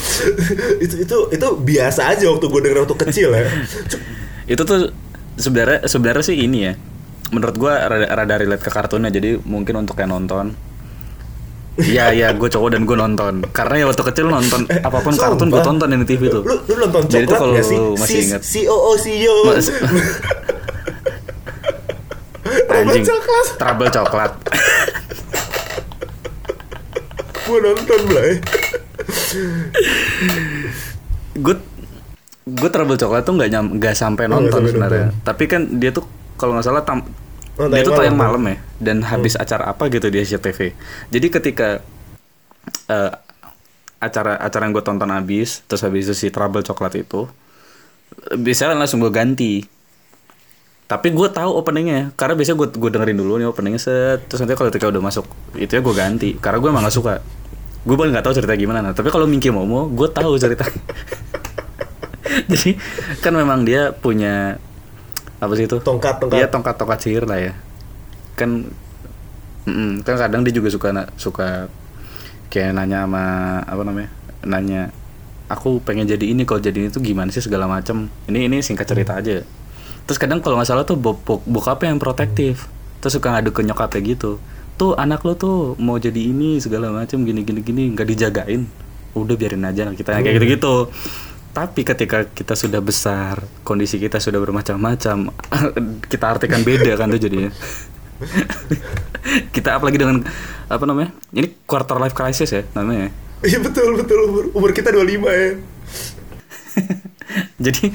itu itu itu biasa aja waktu gue denger waktu kecil ya.
Itu tuh sebenarnya sebenarnya sih ini ya. Menurut gue rada, rada relate ke kartunnya jadi mungkin untuk yang nonton. Iya iya gue cowok dan gue nonton karena ya waktu kecil nonton apa pun kartun gue
Sumpah.
tonton di TV tuh.
Lu, lu nonton
Jadi tuh
coklat
kalau
sih?
lu masih
si,
ingat.
Si OO CEO
Mas- Anjing.
coklat.
Trouble coklat.
Gue nonton Blay
gue gue trouble coklat tuh nggak nyam nggak sampai
Oh, nggak
nonton
sampai
sebenarnya. Tapi kan dia tuh kalau nggak salah tam
Oh,
dia tuh tayang
malam,
malam ya dan habis acara apa gitu di SCTV jadi ketika eh, acara acara yang gue tonton habis terus habis itu si trouble coklat itu biasanya langsung gue ganti. Tapi gue tahu openingnya karena biasanya gue gue dengerin dulu nih openingnya set. Terus nanti kalau ketika udah masuk itu ya gue ganti. Karena gue emang gak suka. Gue paling nggak tahu cerita gimana. Nah, tapi kalau Minky Momo gue tahu cerita jadi kan memang dia punya apa sih itu?
Tongkat, tongkat.
iya tongkat tongkat sihir lah ya. Kan mm, kan kadang dia juga suka suka kayak nanya sama apa namanya nanya aku pengen jadi ini kalau jadi ini tuh gimana sih segala macam ini ini singkat cerita aja. Terus kadang kalau nggak salah tuh bok- bokapnya yang protektif. Terus suka ngadu ke nyokapnya gitu. Tuh anak lo tuh mau jadi ini segala macam gini gini gini nggak dijagain. Udah biarin aja anak kita kayak gitu gitu tapi ketika kita sudah besar kondisi kita sudah bermacam-macam kita artikan beda kan tuh jadinya. Kita apalagi dengan apa namanya ini quarter life crisis ya namanya.
Iya betul betul. Umur, umur kita 25 ya.
Jadi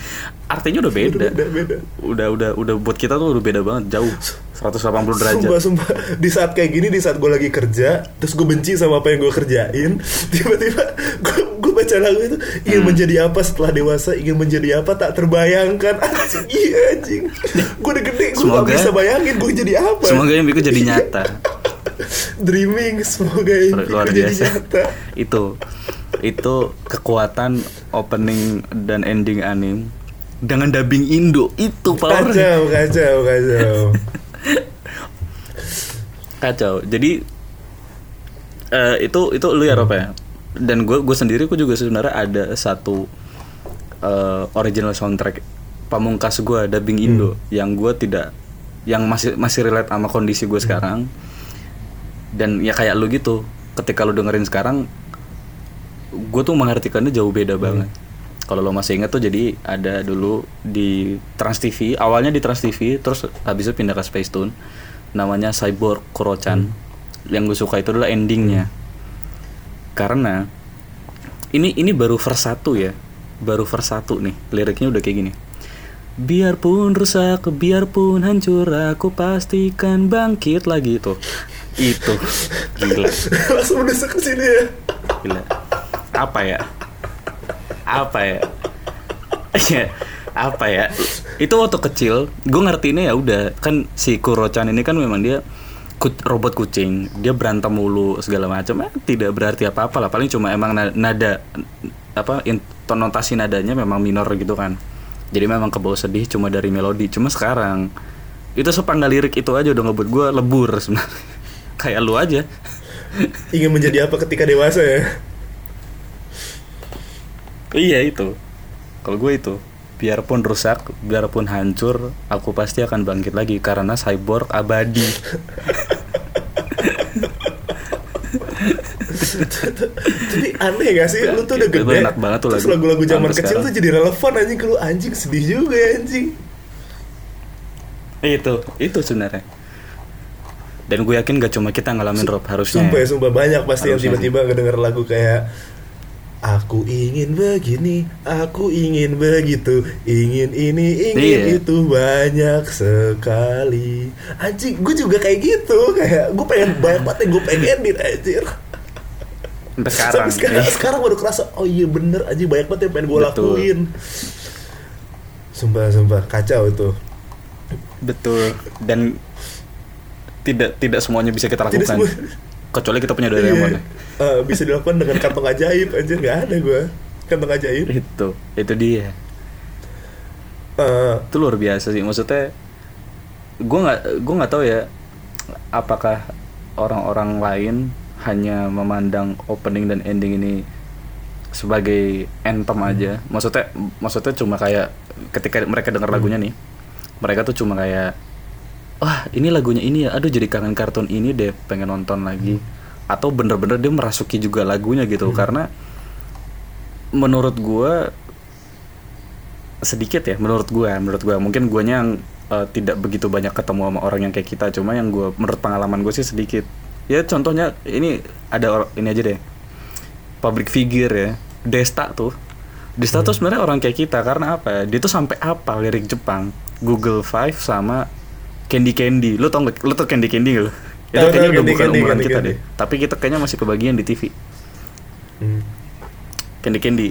artinya udah beda.
Beda beda.
Udah udah udah buat kita tuh udah beda banget jauh. 180 derajat
Sumpah sumpah. Di saat kayak gini Di saat gue lagi kerja Terus gue benci sama apa yang gue kerjain Tiba-tiba gue baca lagu itu Ingin
Hmm.
menjadi apa setelah dewasa? Ingin menjadi apa? Tak terbayangkan. Anjing Iya anjing. Gue udah gede Gue gak bisa bayangin Gue jadi apa.
semoga yang itu jadi nyata.
Dreaming Semoga yang
luar
jadi nyata.
Itu itu kekuatan opening dan ending anime dengan dubbing Indo. Itu power.
Kacau kacau kacau.
Kacau. Jadi eh, itu itu lu ya Rob ya dan gue gue sendiri gue juga sebenarnya ada satu eh, original soundtrack pamungkas gue dubbing Indo yang gue tidak yang masih masih relate sama kondisi gue sekarang. Dan ya kayak lu gitu ketika lu dengerin sekarang gue tuh mengartikannya jauh beda banget. Kalau lo masih ingat tuh jadi ada dulu di Trans TV awalnya di Trans TV terus habis itu pindah ke Space Tune namanya Cyborg Kurochan. Yang gue suka itu adalah endingnya karena ini ini baru verse 1 ya. Baru verse 1 nih liriknya udah kayak gini. Biarpun rusak biarpun hancur aku pastikan bangkit lagi itu. Itu. Gila.
Langsung mendesak ke sini ya.
Gila. Apa ya? Apa ya? Ya apa ya? Itu waktu kecil gue ngertiinnya ya udah. Kan si Kurochan ini kan memang dia robot kucing dia berantem mulu segala macam. Eh, tidak berarti apa apa lah paling cuma emang na- nada apa intonasi nadanya memang minor gitu kan. Jadi memang kebawa sedih cuma dari melodi. Cuma sekarang itu sepanggal lirik itu aja udah ngebuat gue lebur sebenarnya. Kayak lu aja.
Ingin menjadi apa ketika dewasa ya?
Iya itu. Kalau gue itu, biarpun rusak, biarpun hancur, aku pasti akan bangkit lagi karena cyborg abadi.
Tapi aneh gak sih Lu tuh udah gede
enak banget tuh
Terus
lagu.
lagu-lagu zaman kecil tuh jadi relevan anjing Ke lu anjing sedih juga ya anjing
itu, itu sebenarnya. Dan gue yakin gak cuma kita ngalamin Rob harusnya.
Sumpah ya sumpah banyak pasti yang tiba-tiba ngedenger lagu kayak Aku ingin begini, aku ingin begitu, ingin ini, ingin
Iya.
itu banyak sekali. Anjing, gue juga kayak gitu, kayak gue pengen banyak banget yang gue pengenin anjir.
Sampai sekarang.
Sampai sekarang,
Iya.
sekarang baru kerasa, oh iya bener anjing banyak banget yang pengen gue lakuin. Sumpah, sumpah, kacau itu.
Betul. Dan tidak tidak semuanya bisa kita lakukan.
semua.
Kecuali kita punya Doraemon.
Iya. Eh, bisa dilakukan dengan kantong ajaib anjir nggak ada gue kantong ajaib
itu, itu dia.
Eh,
Itu luar biasa sih. Maksudnya gue nggak gue nggak tahu ya apakah orang-orang lain hanya memandang opening dan ending ini sebagai anthem aja. Maksudnya maksudnya cuma kayak ketika mereka dengar lagunya nih, mereka tuh cuma kayak wah ini lagunya ini ya, aduh jadi kangen kartun ini deh, pengen nonton lagi. Atau bener-bener dia merasuki juga lagunya gitu. Karena menurut gua sedikit ya menurut gua menurut gua. Mungkin guanya yang eh, tidak begitu banyak ketemu sama orang yang kayak kita. Cuma yang gua menurut pengalaman gue sih sedikit. Ya contohnya ini ada ini aja deh. Public figure ya. Desta tuh. Desta tuh sebenarnya orang kayak kita. Karena apa ya? dia tuh sampai apa lirik Jepang? Google Five sama Candy Candy. Lu tau gak lu tau Candy Candy gak lu itu kayaknya udah bukan
Candy,
umuran
Candy
kita
Candy.
deh tapi kita kayaknya masih kebagian di TV
hmm.
Candy Candy.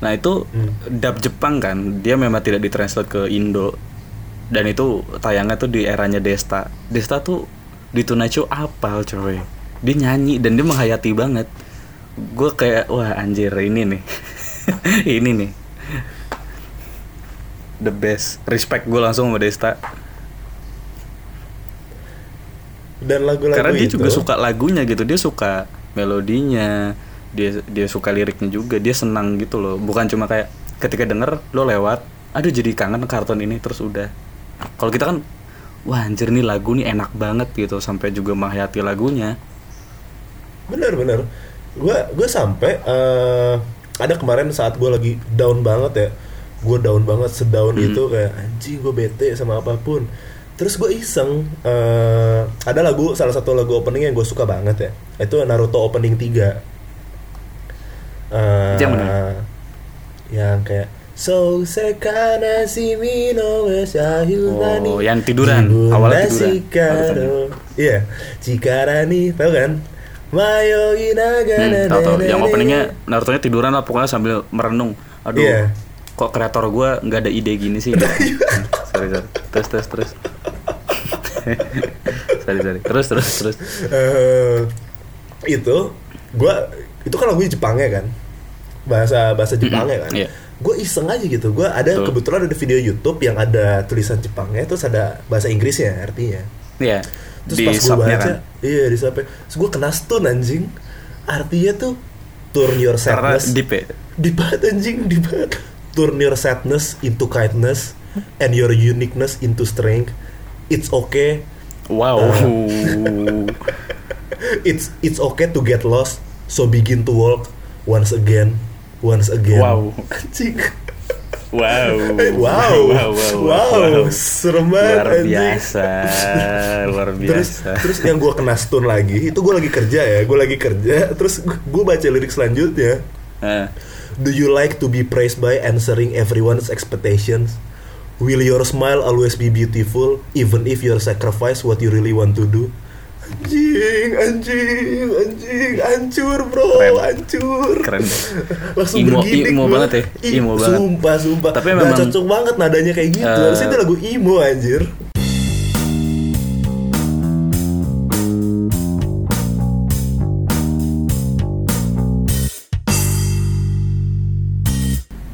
Nah itu
Hmm.
dub Jepang kan, dia memang tidak ditranslate ke Indo. Dan itu tayangnya tuh di eranya Desta. Desta tuh di Show apal coy. Dia nyanyi dan dia menghayati banget. Gue kayak wah anjir ini nih. ini nih. The best. Respect gue langsung sama Desta.
Dan lagu-lagu
Karena dia
itu
juga suka lagunya gitu, dia suka melodinya, dia dia suka liriknya juga, dia senang gitu loh. Bukan cuma kayak ketika denger lo lewat, aduh jadi kangen kartun ini terus udah. Kalau kita kan, wah anjir nih lagu nih enak banget gitu, sampai juga menghayati lagunya.
bener bener gue gue sampai eh, ada kemarin saat gue lagi down banget ya gue down banget sedown
Hmm.
itu kayak anjing gue bete sama apa pun terus gue iseng eh, ada lagu salah satu lagu opening yang gue suka banget ya itu Naruto opening 3 Eh,
Yang mana?
yang kayak So sekana shimi no shayunani
Oh, yang tiduran, awalnya tiduran.
Shikaro. Iya, Cikara nih, tau kan? Mayogi naga
Hmm, tahu tahu. Yang openingnya Naruto nya tiduran lah pokoknya sambil merenung. Aduh,
Iya.
kok kreator gue nggak ada ide gini sih? sorry sorry. Terus terus terus. Sorry sorry. Terus terus terus.
eh itu gua itu kan lagunya Jepangnya kan bahasa bahasa Jepangnya kan
iya.
gue iseng aja gitu gue ada
Betul.
kebetulan ada video YouTube yang ada tulisan Jepangnya terus ada bahasa Inggrisnya artinya
Iya.
terus
Di
pas gue baca
kan.
iya di subnya terus gue kena stun anjing artinya tuh turn your
Karena
sadness
deep ya.
deep banget anjing deep banget turn your sadness into kindness and your uniqueness into strength it's okay
Wow.
Uh. it's it's okay to get lost so begin to walk once again once again
Wow.
anjing
wow.
Eh, wow.
Wow. Wow.
Wow. serem banget
Luar biasa. Luar
terus
biasa.
terus yang gue kena stun lagi itu gue lagi kerja ya gue lagi kerja terus gue baca lirik selanjutnya
Eh,
Do you like to be praised by answering everyone's expectations? Will your smile always be beautiful even if you sacrifice what you really want to do? Anjing, anjing, anjing, hancur bro,
Keren.
hancur.
Keren.
Langsung
Emo-
bergidik gua.
banget ya,
Ih,
emo banget.
Sumpah, sumpah.
Tapi memang-
cocok banget nadanya kayak gitu.
Eh,
Harusnya itu lagu emo anjir.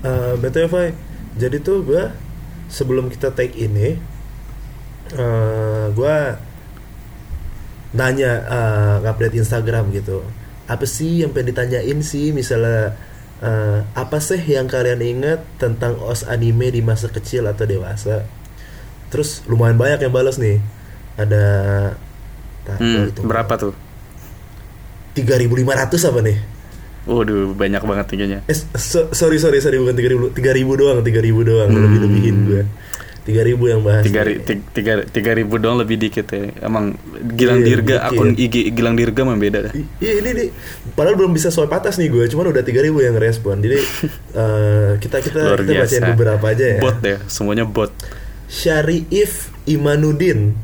Eh, BTW jadi tuh gue sebelum kita take ini, eh gue nanya eh, update Instagram gitu. Apa sih yang pengen ditanyain sih misalnya eh, apa sih yang kalian ingat tentang os anime di masa kecil atau dewasa? Terus lumayan banyak yang balas nih. Ada Tar,
hmm,
hitung.
berapa tuh?
3.500 apa nih?
Waduh, banyak banget tingginya.
Eh, so- sorry sorry sorry bukan 3000 3000 doang 3000 doang
Hmm.
lebih lebihin gue 3000 yang bahas
tiga,
nih.
tiga, tiga ribu doang lebih dikit ya emang Gilang
Iya,
Dirga
dikit.
akun IG Gilang Dirga mah beda dah
Iya ini nih padahal belum bisa swipe atas nih gue cuman udah 3000 yang respon jadi eh, kita kita
luar
kita bacain
biasa
beberapa aja ya
bot deh semuanya bot
Syarif Imanuddin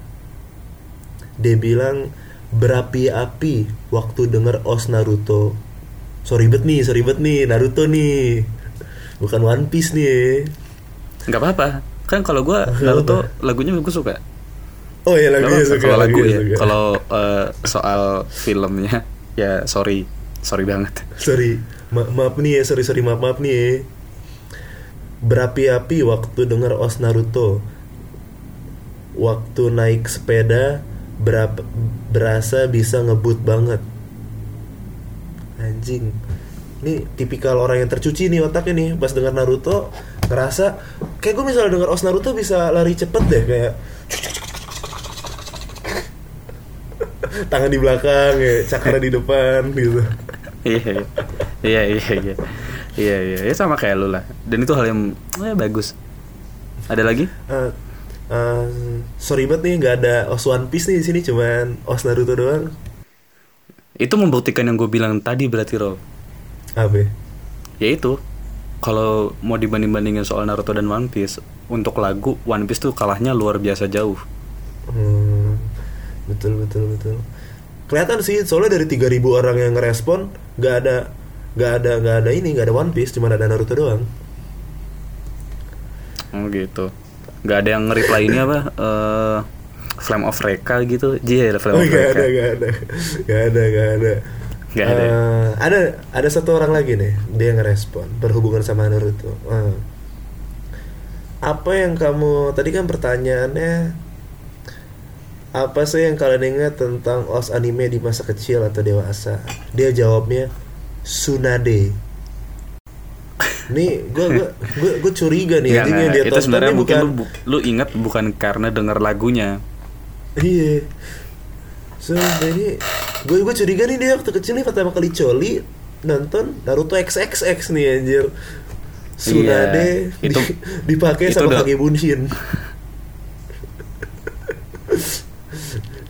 dia bilang berapi-api waktu denger os Naruto sorry bet nih sorry bet nih Naruto nih. Bukan One Piece nih.
Nggak apa-apa. Kan kalau gua
Nggak
Naruto
apa.
lagunya gue suka.
Oh iya lagunya suka
kalau lagu ya. kalau eh, soal filmnya ya sorry. Sorry banget.
Sorry, ma- maaf nih ya, sorry sorry maaf maaf nih ya. Berapi-api waktu denger Os Naruto. Waktu naik sepeda berapa berasa bisa ngebut banget. Anjing. Ini tipikal orang yang tercuci nih otaknya nih pas denger Naruto ngerasa kayak gue misalnya denger Os Naruto bisa lari cepet deh kayak tangan di belakang ya cakra di depan gitu.
iya iya iya iya iya iya ya sama kayak lu lah dan itu hal yang eh, bagus ada lagi
Eh, eh, sorry banget nih nggak ada Os One Piece nih di sini cuman Os Naruto doang.
Itu membuktikan yang gue bilang tadi berarti Rol
Apa?
ya itu kalau mau dibanding bandingin soal Naruto dan One Piece untuk lagu One Piece tuh kalahnya luar biasa jauh
Hmm, betul betul betul. Kelihatan sih soalnya dari 3000 orang yang ngerespon nggak ada nggak ada nggak ada ini nggak ada One Piece cuma ada Naruto doang.
oh gitu nggak ada yang reply ini apa eh Flame of Reka gitu Iya Flame
Oh
of
nggak
Reka
ada nggak ada nggak ada nggak ada.
Nggak ada?
Eh, ada ada satu orang lagi nih dia ngerespon berhubungan sama Naruto. Eh. Apa yang kamu tadi kan pertanyaannya apa sih yang kalian ingat tentang os anime di masa kecil atau dewasa? Dia jawabnya Tsunade. Nih, gue gue gue curiga nih. Yang
nggak.
dia
itu sebenarnya mungkin
bukan
lu, lu ingat bukan karena dengar lagunya
Iya. So, jadi gue gue curiga nih dia waktu kecil nih pertama kali coli nonton Naruto XXX nih anjir. Tsunade
Iya, itu-
di- dipakai
itu
sama
udah-
Kage Bunshin.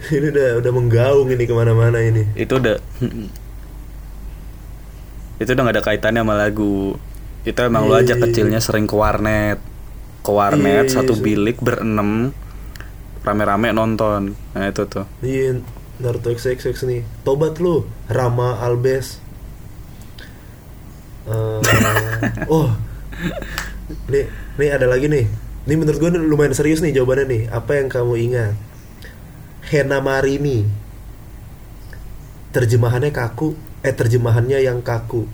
ini udah udah menggaung ini ke mana-mana ini.
itu udah itu udah gak ada kaitannya sama lagu itu emang lu
Iya,
aja
iya,
kecilnya sering ke warnet ke warnet
Iya, iya,
satu
iya.
bilik berenam rame-rame nonton nah itu tuh
Iya Naruto XXX nih. Tobat lu Rama Albes. Eh, oh. Nih, nih ada lagi nih. Ini menurut gue lumayan serius nih jawabannya nih. Apa yang kamu ingat? Hena Marini. Terjemahannya kaku. Eh terjemahannya yang kaku.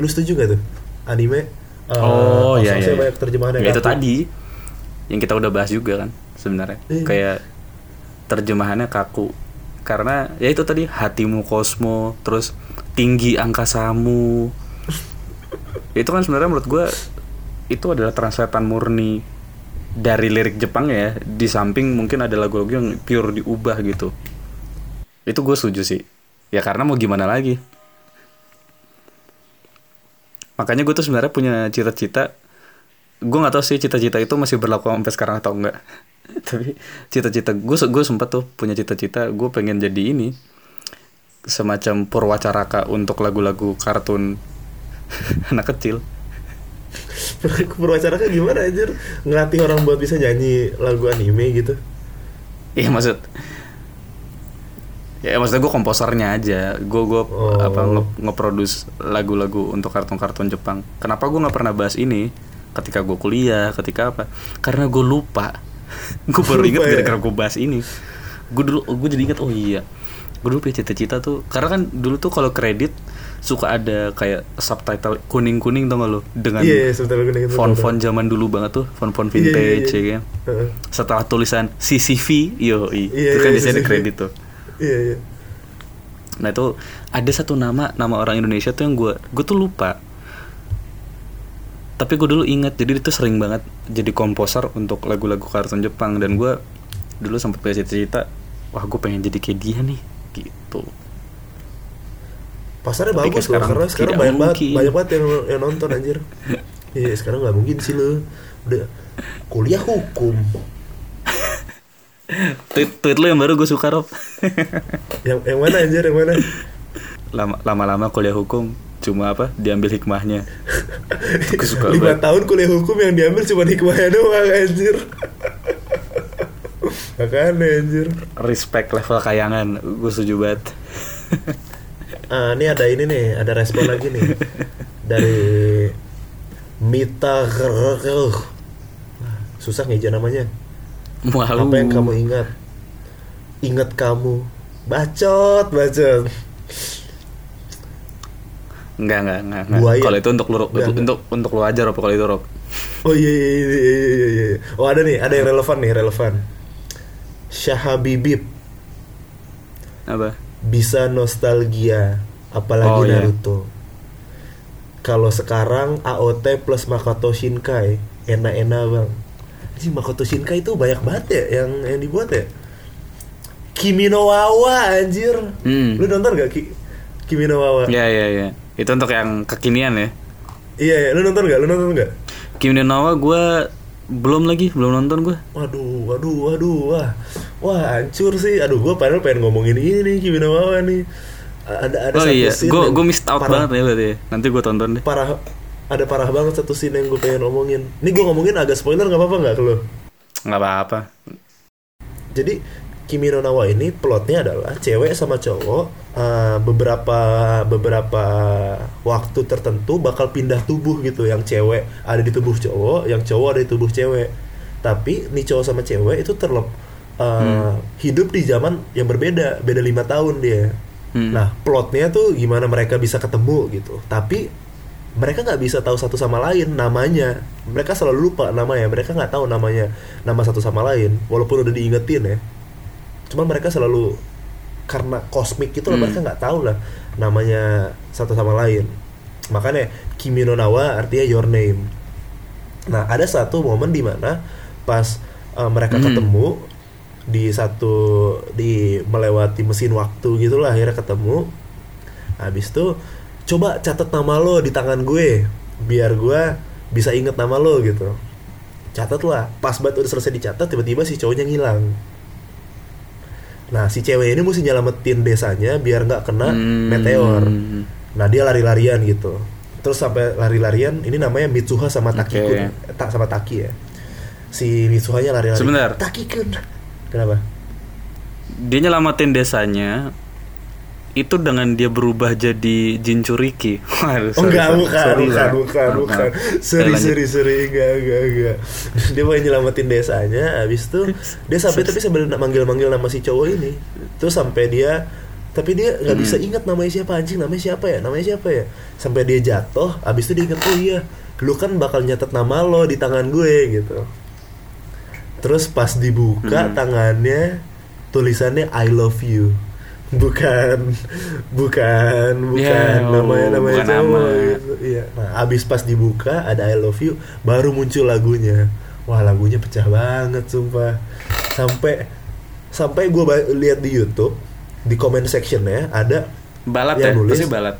Lu setuju gak tuh? Anime? eh,
oh iya
ososnya
iya
banyak terjemahannya
Ya, itu tadi yang kita udah bahas juga kan sebenarnya.
Iya.
kayak terjemahannya kaku. Karena ya itu tadi hatimu kosmo terus tinggi angkasamu. Itu kan sebenarnya menurut gue itu adalah translatean murni dari lirik Jepang ya. Di samping mungkin ada lagu-lagu yang pure diubah gitu. Itu gue setuju sih. Ya karena mau gimana lagi. Makanya gue tuh sebenarnya punya cita-cita gue nggak tahu sih cita-cita itu masih berlaku sampai sekarang atau enggak tapi cita-cita gue gue sempat tuh punya cita-cita gue pengen jadi ini semacam purwacaraka untuk lagu-lagu kartun anak kecil
Perwacaranya gimana anjir? Ngelatih orang buat bisa nyanyi lagu anime gitu.
Iya maksud ya maksudnya gue komposernya aja gue gue
Oh.
apa nge- ngeproduce lagu-lagu untuk kartun-kartun Jepang kenapa gue nggak pernah bahas ini ketika gue kuliah ketika apa karena gue lupa gue baru inget
ya?
gara-gara gue bahas ini gue dulu gue jadi inget oh iya gue dulu punya cita-cita tuh karena kan dulu tuh kalau kredit suka ada kayak subtitle kuning-kuning tau gak lo dengan
Iya, iya, subtitle kuning itu,
font-font zaman dulu banget tuh font-font
Iya, iya,
vintage
iya.
ya kan
Heeh.
setelah tulisan CCV yo
Iya,
itu kan
iya,
biasanya kredit tuh
Iya, iya.
nah itu ada satu nama nama orang Indonesia tuh yang gue gue tuh lupa tapi gue dulu ingat jadi itu sering banget jadi komposer untuk lagu-lagu kartun Jepang dan gue dulu sempat punya cita-cita wah gue pengen jadi kayak dia nih gitu
Pasarnya
Tapi
bagus
kayak
loh,
sekarang
karena sekarang banyak banget, banyak banget yang, yang nonton anjir. Iya, sekarang nggak mungkin sih lo. Udah kuliah hukum.
tweet tweet lu yang baru gue suka Rob
Yang yang mana anjir, yang mana?
lama lama-lama kuliah hukum cuma apa diambil hikmahnya. Suka
Lima
banget.
tahun kuliah hukum yang diambil cuma hikmahnya doang anjir. Makanya anjir.
respect level kayangan gue setuju banget.
Ah, ini ada ini nih, ada respon lagi nih. Dari Mita susah ngeja namanya.
Malu.
apa yang kamu ingat? Ingat kamu. Bacot bacot
Enggak, enggak, enggak. enggak.
Buaya.
Kalau itu untuk lu
Enggak,
untuk, untuk untuk lu aja Rob kalau itu Rob.
oh iya iya iya iya iya, iya. oh ada nih ada yang relevan nih relevan Syahabibib
Apa?
bisa nostalgia apalagi
Oh, iya.
Naruto kalau sekarang AOT plus Makoto Shinkai enak-enak bang Anjing Makoto Shinkai itu banyak banget ya yang yang dibuat ya Kimi no Wawa anjir
Hmm.
lu nonton gak Ki Kimi no Wawa
Iya, iya, iya. Itu untuk yang kekinian ya.
iya iya lu nonton gak lu nonton gak
Kim Nawa gue belum lagi, belum nonton gue.
Waduh, waduh, waduh, wah, wah, hancur sih. Aduh, gue padahal pengen ngomongin ini nih, Kimi no Wawa nih. Ada ada
Oh
satu
iya,
scene
gue gue missed out
parah,
banget ya berarti. ya. Nanti gue tonton deh.
Parah, ada parah banget satu scene yang gue pengen ngomongin. Ini gue ngomongin agak spoiler nggak apa-apa nggak ke lo?
Nggak apa-apa.
Jadi Kimi no Nawa ini plotnya adalah cewek sama cowok eh, beberapa beberapa waktu tertentu bakal pindah tubuh gitu. Yang cewek ada di tubuh cowok, yang cowok ada di tubuh cewek. Tapi nih cowok sama cewek itu terlep eh, hidup di zaman yang berbeda, beda lima tahun dia.
Hmm.
Nah plotnya tuh gimana mereka bisa ketemu gitu. Tapi mereka nggak bisa tahu satu sama lain namanya. Mereka selalu lupa namanya. Mereka nggak tahu namanya nama satu sama lain. Walaupun udah diingetin ya. Cuman mereka selalu karena kosmik itu
Hmm.
mereka nggak tahu lah namanya satu sama lain. Makanya Kimi no Nawa artinya your name. Nah ada satu momen di mana pas uh, mereka
Hmm.
ketemu di satu di melewati mesin waktu gitulah akhirnya ketemu. Habis itu coba catat nama lo di tangan gue biar gue bisa inget nama lo gitu. Catat lah. Pas banget udah selesai dicatat tiba-tiba si cowoknya ngilang. Nah si cewek ini mesti nyelamatin desanya biar nggak kena
Hmm.
meteor. Nah dia lari-larian gitu. Terus sampai lari-larian ini namanya Mitsuha sama Taki kun, Eh, tak sama Taki ya. Si Mitsuhanya lari-lari.
Sebentar.
Taki kun. Kenapa?
Dia nyelamatin desanya itu dengan dia berubah jadi Jinchuriki. Waduh,
Oh
sorry,
enggak,
sorry.
bukan,
Sorry,
bukan, bukan, bukan. Sorry,
Ya, lanjut.
sorry, sorry, enggak, enggak, enggak. Dia mau nyelamatin desanya, habis itu dia sampai tapi sambil manggil-manggil nama si cowok ini. Terus sampai dia tapi dia nggak bisa
Hmm.
ingat namanya siapa anjing, namanya siapa ya, namanya siapa ya. Sampai dia jatuh, habis itu dia ingat oh iya, lu kan bakal nyatet nama lo di tangan gue gitu. Terus pas dibuka
Hmm.
tangannya tulisannya I love you. Bukan bukan bukan
Ya,
namanya
oh,
namanya
bukan
cowok
nama.
gitu. Iya. Nah, abis pas dibuka ada I love you, baru muncul lagunya. Wah, lagunya pecah banget sumpah. Sampai sampai gue lihat di YouTube di comment sectionnya ada
Balat
yang
ya,
nulis.
pasti balat.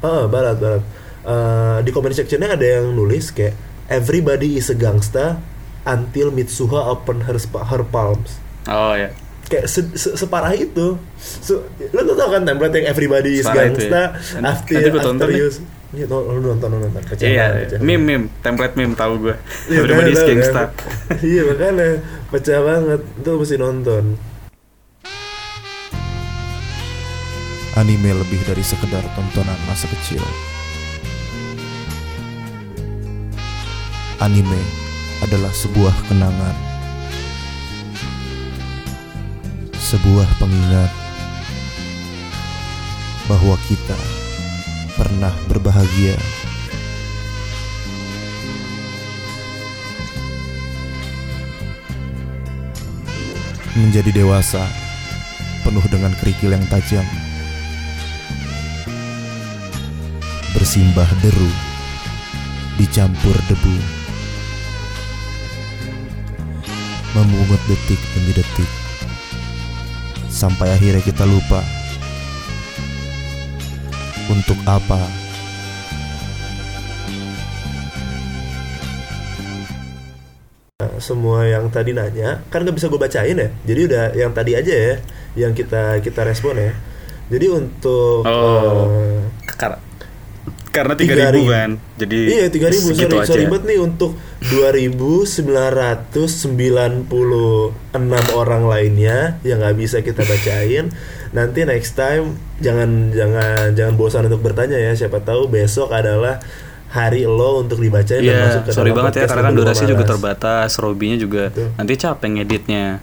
Ah, balat balat. Eh, di comment sectionnya ada yang nulis kayak everybody is a gangsta until Mitsuha open her, her palms.
Oh ya.
Kayak se- se- separah itu. So, lo tuh tau kan template yang everybody is
Separah itu
gangsta
ya. Nanti-
after
nanti tonton
after you. Iya, lo nonton lo nonton. Pecah
Iya,
pecah
meme meme, template meme tahu gue.
Iya,
Everybody is gangsta.
Iya makanya pecah banget. Itu mesti nonton.
Anime lebih dari sekedar tontonan masa kecil. Anime adalah sebuah kenangan. Sebuah pengingat bahwa kita pernah berbahagia. Menjadi dewasa penuh dengan kerikil yang tajam. bersimbah deru, dicampur debu, memungut detik demi detik, sampai akhirnya kita lupa untuk apa
semua yang tadi nanya kan nggak bisa gue bacain ya. Jadi udah yang tadi aja ya yang kita kita respon ya. Jadi untuk
Oh.
eh,
Kar- karena
3.000
3000 kan. Jadi
Iya 3000 sorry,
segitu aja.
sorry banget nih untuk 2996 orang lainnya yang nggak bisa kita bacain. Nanti next time jangan jangan jangan bosan untuk bertanya ya. Siapa tahu besok adalah hari lo untuk dibacain dan
Iya,
masuk ke
sorry banget ya karena kan durasinya juga terbatas, Robinya juga
Betul.
nanti capek ngeditnya.